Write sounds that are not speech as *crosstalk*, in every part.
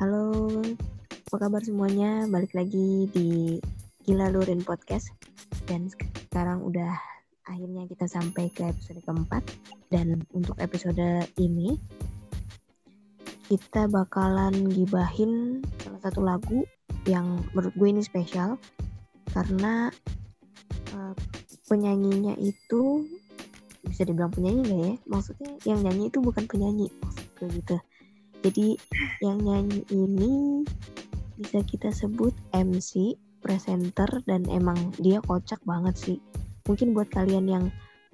Halo, apa kabar semuanya? Balik lagi di Gila Lurin Podcast dan sekarang udah akhirnya kita sampai ke episode keempat dan untuk episode ini kita bakalan gibahin salah satu lagu yang menurut gue ini spesial karena uh, penyanyinya itu bisa dibilang penyanyi gak ya? Maksudnya yang nyanyi itu bukan penyanyi maksud gue gitu jadi yang nyanyi ini bisa kita sebut MC, presenter dan emang dia kocak banget sih. Mungkin buat kalian yang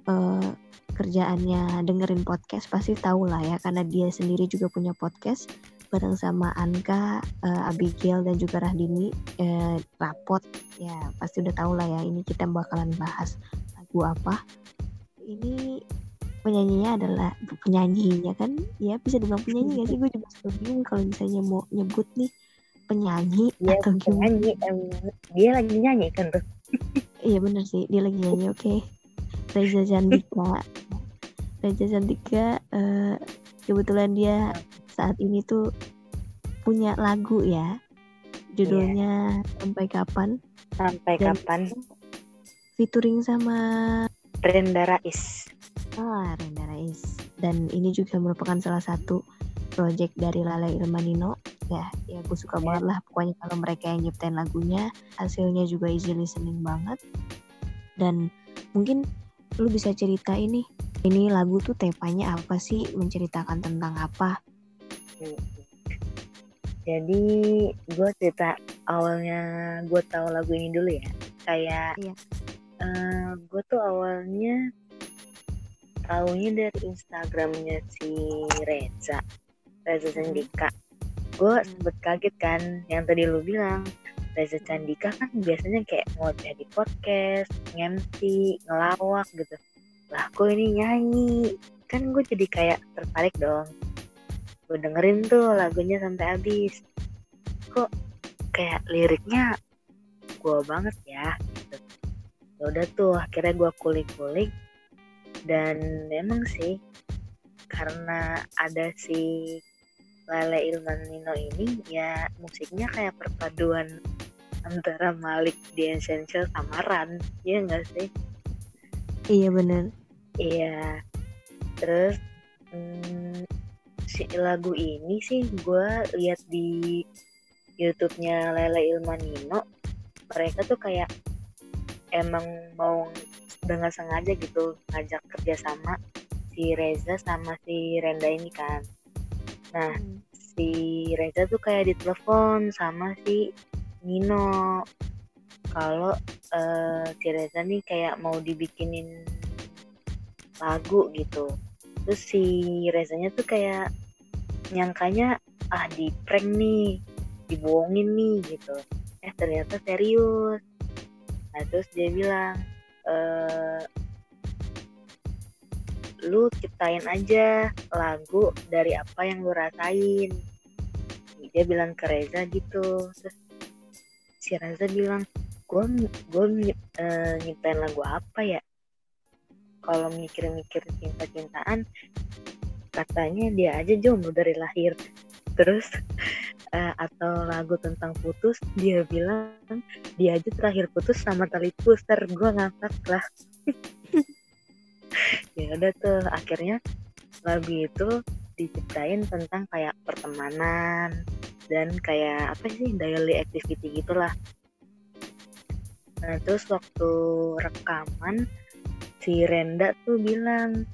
uh, kerjaannya dengerin podcast pasti tahu lah ya karena dia sendiri juga punya podcast bareng sama Anka, uh, Abigail dan juga Rahdini uh, rapot ya pasti udah tahu lah ya ini kita bakalan bahas lagu apa. Ini penyanyinya adalah penyanyinya kan? Ya bisa dibilang penyanyi gak sih? Gue juga suka bingung kalau misalnya mau nyebut nih penyanyi ya, atau gimana. nyanyi dia lagi nyanyi kan tuh. Iya bener sih dia lagi nyanyi oke. Okay. Reza Jandika Reza Jandika uh, kebetulan dia saat ini tuh punya lagu ya judulnya yeah. sampai kapan. Sampai Dan kapan? featuring sama Brenda Rais Ah, Renda Rais. Dan ini juga merupakan salah satu project dari Lala Irmanino. Ya, ya gue suka banget lah pokoknya kalau mereka yang nyiptain lagunya, hasilnya juga easy listening banget. Dan mungkin lu bisa cerita ini, ini lagu tuh temanya apa sih, menceritakan tentang apa? Jadi gue cerita awalnya gue tahu lagu ini dulu ya, kayak iya. uh, gue tuh awalnya taunya dari Instagramnya si Reza Reza Candika. Gue sempet kaget kan yang tadi lu bilang Reza Candika kan biasanya kayak mau jadi podcast ngemsi ngelawak gitu. Lah kok ini nyanyi? Kan gue jadi kayak tertarik dong. Gue dengerin tuh lagunya sampai habis. Kok kayak liriknya gue banget ya gitu. Ya udah tuh akhirnya gue kulik-kulik dan memang sih karena ada si Lale Ilmanino ini ya musiknya kayak perpaduan antara Malik di Essential sama Ran ya enggak sih? Iya bener. Iya. Terus hmm, si lagu ini sih gue lihat di YouTube-nya Lele Ilmanino mereka tuh kayak emang mau dengan sengaja gitu ngajak kerjasama si Reza sama si Renda ini kan. Nah hmm. si Reza tuh kayak ditelepon sama si Nino. Kalau uh, si Reza nih kayak mau dibikinin lagu gitu. Terus si Rezanya tuh kayak nyangkanya ah di prank nih dibohongin nih gitu. Eh ternyata serius. Nah terus dia bilang uh, lu ciptain aja lagu dari apa yang lu rasain. Dia bilang ke Reza gitu. Terus si Reza bilang gue gue uh, nyiptain lagu apa ya? Kalau mikir-mikir cinta-cintaan katanya dia aja jomblo dari lahir. Terus uh, atau lagu tentang putus dia bilang dia aja terakhir putus sama tali puster gue ngangkat lah. *laughs* Ya udah tuh akhirnya lagu itu diciptain tentang kayak pertemanan dan kayak apa sih daily activity gitulah. Nah terus waktu rekaman si Renda tuh bilang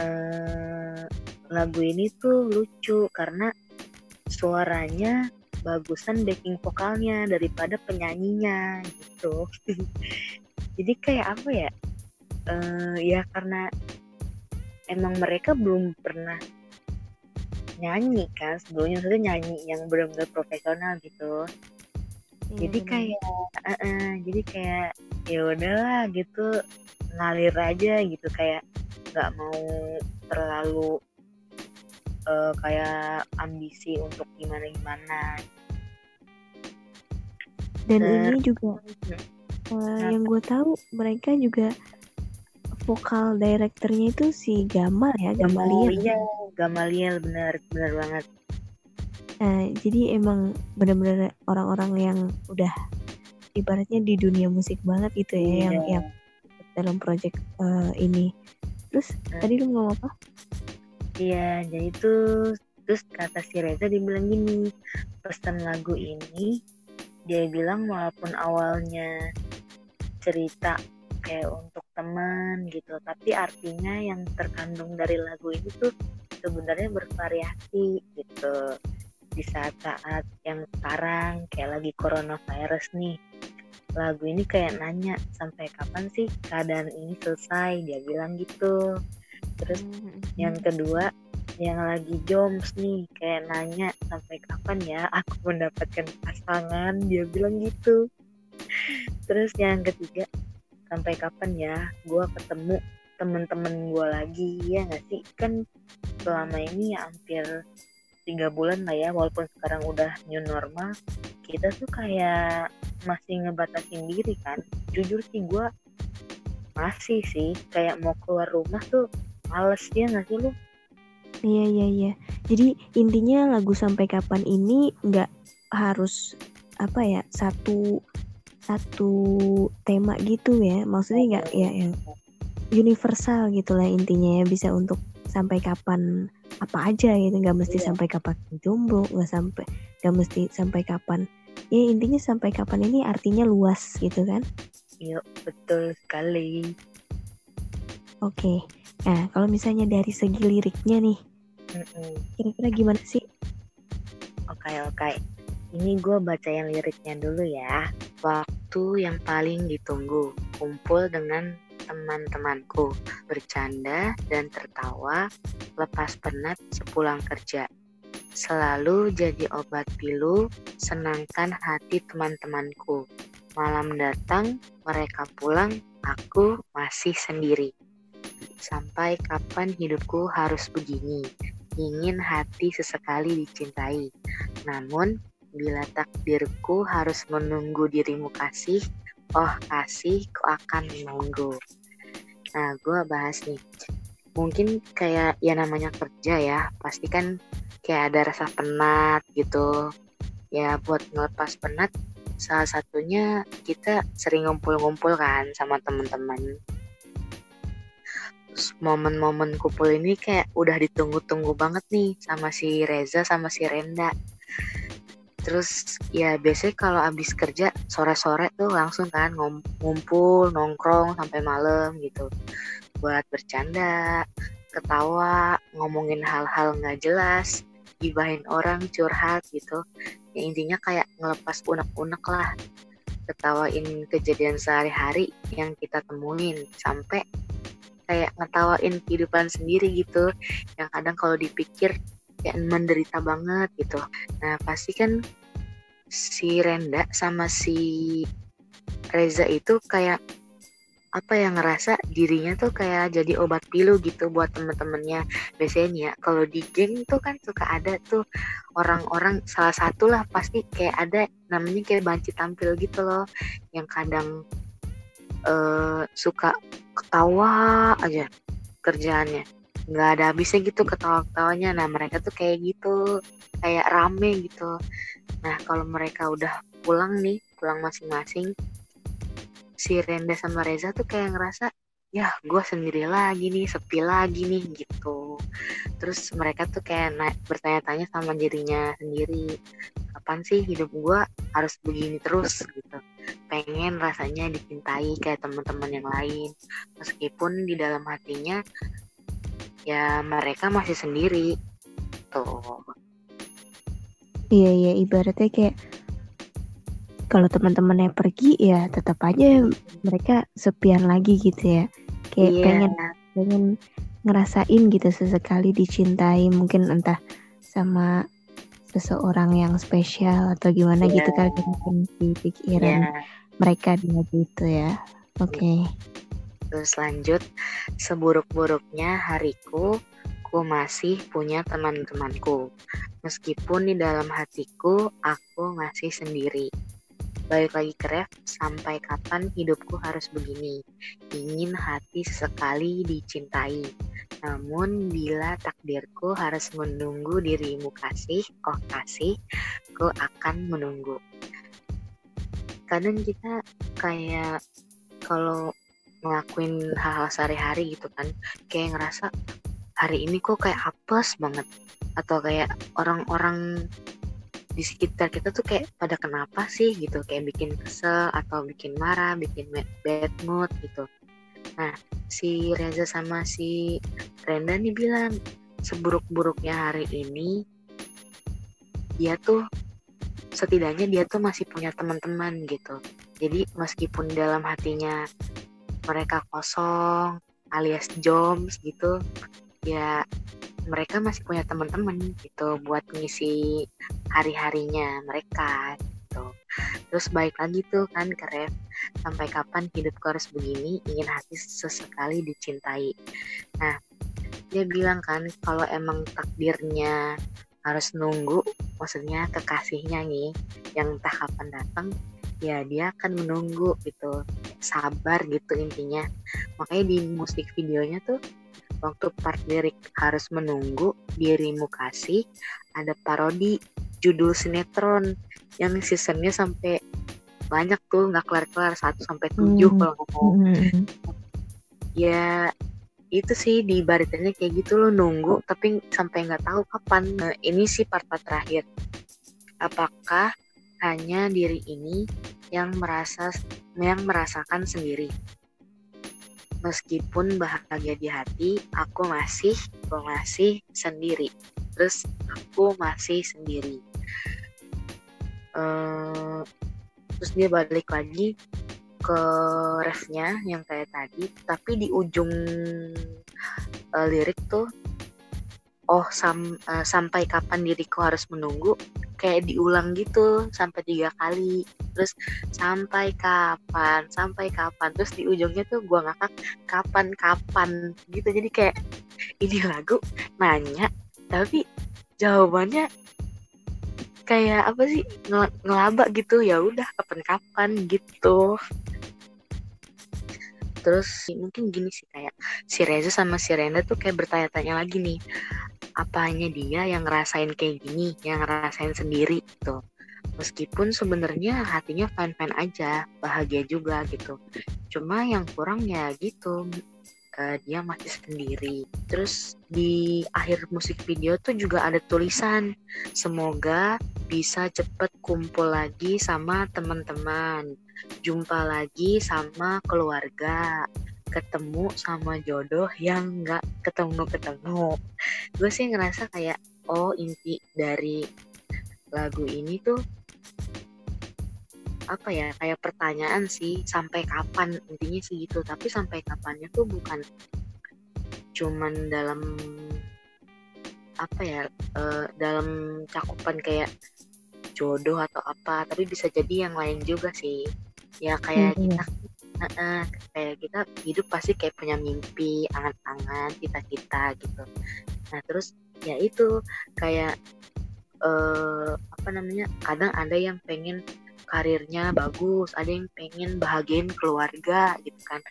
ehm, lagu ini tuh lucu karena suaranya bagusan backing vokalnya daripada penyanyinya gitu. *laughs* Jadi kayak apa ya uh, ya karena emang mereka belum pernah nyanyi kan sebelumnya sudah nyanyi yang benar-benar profesional gitu. Hmm. jadi kayak uh -uh, jadi kayak ya udahlah gitu ngalir aja gitu. Kayak nggak mau terlalu uh, kayak ambisi untuk gimana gimana dan Ter ini juga uh, yang gue tahu mereka juga vokal direkturnya itu si Gamal ya Gamaliel. Iya Gamaliel benar benar banget. Uh, jadi emang benar-benar orang-orang yang udah ibaratnya di dunia musik banget gitu ya yeah. yang iya. yang dalam project uh, ini. Terus nah. tadi lu ngomong apa iya jadi tuh terus kata si Reza dibilang gini pesan lagu ini dia bilang walaupun awalnya cerita kayak untuk teman gitu tapi artinya yang terkandung dari lagu ini tuh sebenarnya bervariasi gitu. Di saat-saat yang sekarang kayak lagi coronavirus nih lagu ini kayak nanya sampai kapan sih keadaan ini selesai? Dia bilang gitu terus mm-hmm. yang kedua yang lagi joms nih kayak nanya sampai kapan ya aku mendapatkan pasangan dia bilang gitu. Terus yang ketiga sampai kapan ya gue ketemu temen-temen gue lagi ya nggak sih? Kan selama ini ya hampir tiga bulan lah ya walaupun sekarang udah new normal kita tuh kayak masih ngebatasin diri kan. Jujur sih gue masih sih kayak mau keluar rumah tuh males ya nggak sih lu? Iya iya iya. Jadi intinya lagu sampai kapan ini nggak harus apa ya satu satu tema gitu ya. Maksudnya nggak ya yang universal gitulah intinya ya. Bisa untuk sampai kapan apa aja gitu. Nggak mesti iya. sampai kapan jomblo nggak sampai nggak mesti sampai kapan. Ya intinya sampai kapan ini artinya luas gitu kan? Iya betul sekali. Oke nah kalau misalnya dari segi liriknya nih kira-kira gimana sih? Oke oke. Ini gue baca yang liriknya dulu ya. Waktu yang paling ditunggu kumpul dengan teman-temanku bercanda dan tertawa lepas penat sepulang kerja. Selalu jadi obat pilu, senangkan hati teman-temanku. Malam datang, mereka pulang, aku masih sendiri. Sampai kapan hidupku harus begini? Ingin hati sesekali dicintai. Namun, bila takdirku harus menunggu dirimu kasih, oh kasih ku akan menunggu. Nah, gue bahas nih. Mungkin kayak ya namanya kerja ya, pasti kan kayak ada rasa penat gitu ya buat ngelepas penat salah satunya kita sering ngumpul-ngumpul kan sama teman-teman momen-momen kumpul ini kayak udah ditunggu-tunggu banget nih sama si Reza sama si Renda. Terus ya biasanya kalau abis kerja sore-sore tuh langsung kan ngumpul nongkrong sampai malam gitu. Buat bercanda ketawa ngomongin hal-hal nggak jelas gibahin orang curhat gitu. Ya intinya kayak ngelepas unek-unek lah. Ketawain kejadian sehari-hari yang kita temuin sampai kayak ngetawain kehidupan sendiri gitu. Yang kadang kalau dipikir kayak menderita banget gitu. Nah pasti kan si Renda sama si Reza itu kayak apa yang ngerasa dirinya tuh kayak jadi obat pilu gitu buat temen-temennya. Biasanya ya kalau di geng tuh kan suka ada tuh orang-orang salah satu lah pasti kayak ada namanya kayak banci tampil gitu loh. Yang kadang uh, suka ketawa aja kerjaannya. Nggak ada habisnya gitu ketawa-ketawanya. Nah mereka tuh kayak gitu kayak rame gitu. Nah kalau mereka udah pulang nih pulang masing-masing si Renda sama Reza tuh kayak ngerasa ya gue sendiri lagi nih sepi lagi nih gitu. Terus mereka tuh kayak naik bertanya-tanya sama dirinya sendiri kapan sih hidup gue harus begini terus? gitu pengen rasanya dicintai kayak teman-teman yang lain. Meskipun di dalam hatinya ya mereka masih sendiri. Tuh. Iya iya ibaratnya kayak kalau teman-temannya pergi ya tetap aja mereka sepian lagi gitu ya. Kayak yeah. pengen pengen ngerasain gitu sesekali dicintai mungkin entah sama seseorang yang spesial atau gimana yeah. gitu mungkin di pikiran yeah. mereka dia gitu ya oke okay. terus lanjut seburuk-buruknya hariku ku masih punya teman-temanku meskipun di dalam hatiku aku masih sendiri balik lagi ke ref sampai kapan hidupku harus begini? Ingin hati sesekali dicintai. Namun bila takdirku harus menunggu dirimu kasih oh kasih ku akan menunggu. Kadang kita kayak kalau ngelakuin hal-hal sehari-hari gitu kan kayak ngerasa hari ini kok kayak apes banget. Atau kayak orang-orang di sekitar kita tuh kayak pada kenapa sih gitu? Kayak bikin kesel atau bikin marah bikin bad mood gitu. Nah si Reza sama si Renda nih bilang seburuk-buruknya hari ini dia tuh setidaknya dia tuh masih punya teman-teman gitu. Jadi meskipun dalam hatinya mereka kosong alias joms gitu ya mereka masih punya teman-teman gitu buat ngisi hari-harinya mereka gitu. Terus baik lagi tuh kan ke Rev, sampai kapan hidupku harus begini, ingin hati sesekali dicintai. Nah, dia bilang kan kalau emang takdirnya harus nunggu, maksudnya kekasihnya nih yang entah kapan datang, ya dia akan menunggu gitu, sabar gitu intinya. Makanya di musik videonya tuh waktu part lirik harus menunggu dirimu kasih ada parodi judul sinetron yang seasonnya sampai banyak tuh nggak kelar-kelar satu sampai tujuh hmm. kalau ngomong hmm. ya itu sih di baritannya kayak gitu lo nunggu tapi sampai nggak tahu kapan. Nah, ini sih part-part terakhir. Apakah hanya diri ini yang merasa yang merasakan sendiri? Meskipun bahagia di hati aku masih aku masih sendiri. Terus aku masih sendiri uh, terus dia balik lagi ke refnya yang kayak tadi tapi di ujung uh, lirik tuh oh sam, uh, sampai kapan diriku harus menunggu kayak diulang gitu sampai tiga kali. Terus sampai kapan? Sampai kapan? Terus di ujungnya tuh gue ngakak kapan kapan? Gitu jadi kayak ini lagu nanya tapi jawabannya kayak apa sih ngel ngelabak gitu ya udah kapan-kapan gitu terus mungkin gini sih kayak si Reza sama si Renda tuh kayak bertanya-tanya lagi nih apanya dia yang ngerasain kayak gini, yang ngerasain sendiri gitu. Meskipun sebenarnya hatinya fine-fine aja, bahagia juga gitu. Cuma yang kurang ya gitu, uh, dia masih sendiri. Terus di akhir musik video tuh juga ada tulisan, semoga bisa cepet kumpul lagi sama teman-teman, jumpa lagi sama keluarga ketemu sama jodoh yang nggak ketemu-ketemu. Gue sih ngerasa kayak, oh inti dari lagu ini tuh apa ya kayak pertanyaan sih sampai kapan intinya sih gitu. Tapi sampai kapannya tuh bukan cuman dalam apa ya uh, dalam cakupan kayak jodoh atau apa tapi bisa jadi yang lain juga sih. Ya kayak hmm. kita uh, kayak kita hidup pasti kayak punya mimpi angan-angan cita-cita gitu. Nah terus ya itu kayak uh, apa namanya kadang ada yang pengen karirnya bagus, ada yang pengen bahagiain keluarga gitu kan.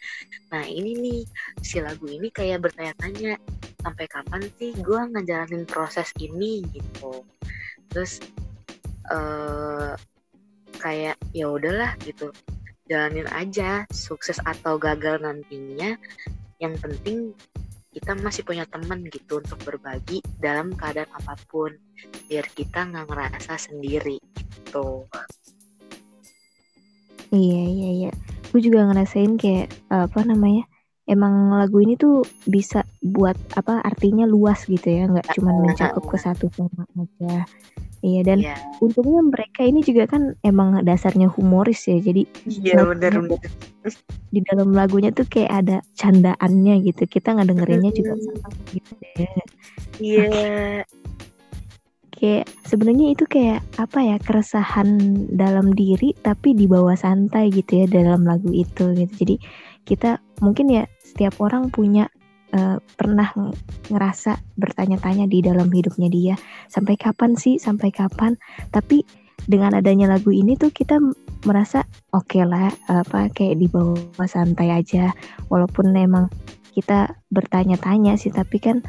Nah ini nih si lagu ini kayak bertanya-tanya sampai kapan sih gue ngejalanin proses ini? Gitu. Terus uh, kayak ya udahlah gitu. Jalanin aja sukses atau gagal nantinya. Yang penting kita masih punya teman gitu untuk berbagi dalam keadaan apa pun. Biar kita nggak ngerasa sendiri gitu iya iya iya gue juga ngerasain kayak apa namanya emang lagu ini tuh bisa buat apa artinya luas gitu ya nggak cuma mencakup ke satu tema aja Iya dan yeah. untungnya mereka ini juga kan emang dasarnya humoris ya. Jadi Iya yeah, benar benar. Di dalam lagunya tuh kayak ada candaannya gitu. Kita nggak dengerinnya juga sama gitu ya. Iya. Yeah. Kayak sebenarnya itu kayak apa ya keresahan dalam diri tapi dibawa santai gitu ya dalam lagu itu gitu. Jadi kita mungkin ya setiap orang punya uh, pernah ngerasa bertanya-tanya di dalam hidupnya dia sampai kapan sih sampai kapan tapi dengan adanya lagu ini tuh kita merasa oke okay lah apa kayak di bawah santai aja walaupun memang kita bertanya-tanya sih tapi kan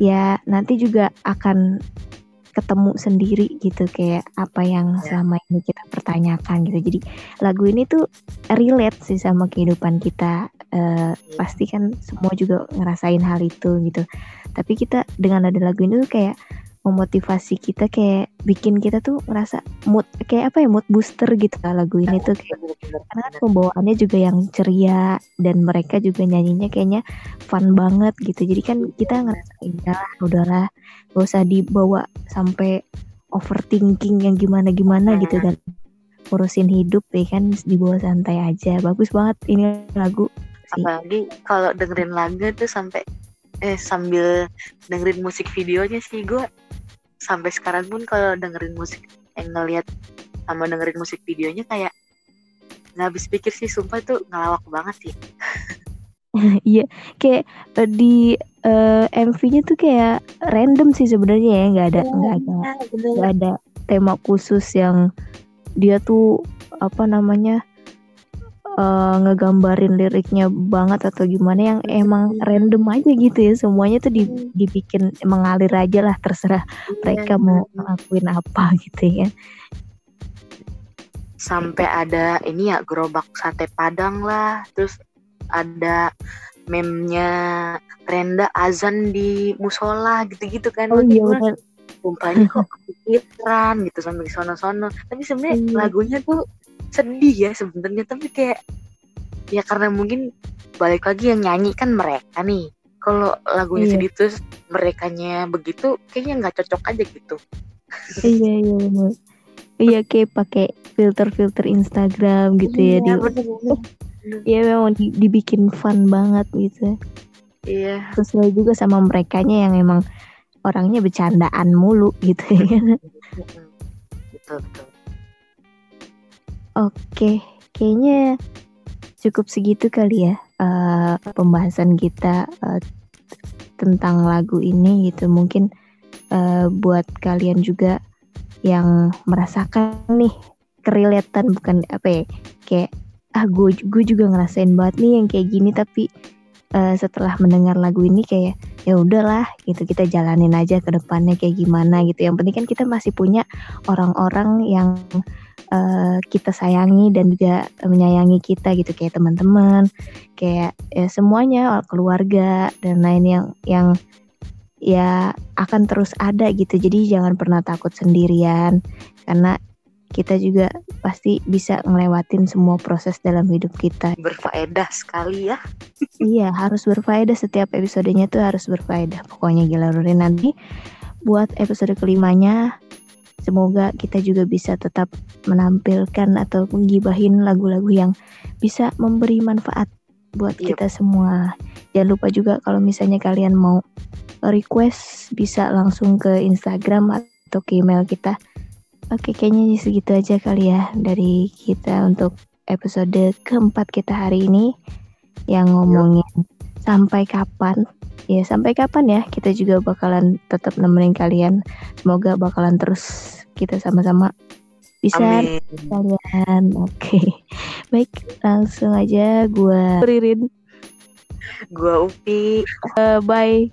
ya nanti juga akan ketemu sendiri gitu kayak apa yang ya. selama ini kita pertanyakan gitu. Jadi lagu ini tuh relate sih sama kehidupan kita. Uh, pasti kan semua juga ngerasain hal itu gitu. Tapi kita dengan ada lagu ini tuh kayak memotivasi kita kayak bikin kita tuh ngerasa mood kayak apa ya mood booster gitu lah lagu ini tuh kayak karena kan pembawaannya juga yang ceria dan mereka juga nyanyinya kayaknya fun banget gitu. Jadi kan kita ngerasa ya udahlah gak usah dibawa sampai overthinking yang gimana gimana gitu dan urusin hidup ya kan dibawa santai aja. Bagus banget ini lagu sih. apalagi kalau dengerin lagu tuh sampai eh sambil dengerin musik videonya sih gue sampai sekarang pun kalau dengerin musik eh, ngeliat sama dengerin musik videonya kayak nggak habis pikir sih sumpah tuh ngelawak banget sih. *laughs* Iya kayak uh, di uh, eh, MV-nya tuh kayak random sih sebenarnya ya nggak ada nggak ada iya, nggak ada tema khusus yang dia tuh apa namanya uh, ngegambarin liriknya banget atau gimana yang emang random aja gitu ya. Semuanya tuh dibikin mengalir aja lah terserah iya, mereka mau ngelakuin apa *laughs* gitu ya. Sampai ada ini ya gerobak sate padang lah. Terus ada memnya Renda azan di musola gitu-gitu kan. Oh iya kok kepikiran gitu sampai sono-sono tapi sebenarnya hmm. lagunya tuh sedih ya sebenarnya tapi kayak ya karena mungkin balik lagi yang nyanyi kan mereka nih kalau lagunya iya. sedih terus merekanya begitu kayaknya nggak cocok aja gitu iya iya bener. iya kayak pakai filter-filter Instagram gitu ya, iya, ya di Iya memang dibikin fun banget gitu. Iya. Sesuai juga sama merekanya yang emang orangnya bercandaan mulu gitu ya. *laughs* betul betul. Oke, kayaknya cukup segitu kali ya uh, pembahasan kita uh, tentang lagu ini gitu. Mungkin uh, buat kalian juga yang merasakan nih kerelatan bukan apa ya kayak ah gue gue juga ngerasain banget nih yang kayak gini. Tapi uh, setelah mendengar lagu ini kayak ya udahlah gitu. Kita jalanin aja ke depannya kayak gimana gitu. Yang penting kan kita masih punya orang-orang yang uh, kita sayangi dan juga menyayangi kita gitu kayak teman-teman kayak ya semuanya keluarga dan lain yang yang ya akan terus ada gitu jadi jangan pernah takut sendirian karena kita juga pasti bisa ngelewatin semua proses dalam hidup kita. Berfaedah sekali ya. *laughs* iya, harus berfaedah setiap episodenya tuh harus berfaedah. Pokoknya gila nanti buat episode kelimanya semoga kita juga bisa tetap menampilkan atau menggibahin lagu-lagu yang bisa memberi manfaat buat yep. Kita semua. Jangan lupa juga kalau misalnya kalian mau request bisa langsung ke Instagram atau ke email kita Oke, kayaknya segitu aja kali ya dari kita untuk episode keempat kita hari ini yang ngomongin Yo. sampai kapan. Ya, sampai kapan ya kita juga bakalan tetap nemenin kalian. Semoga bakalan terus kita sama-sama bisa Amin. kalian. *laughs* Oke. Baik, langsung aja gua Ririn. Gua Upi. Uh, bye.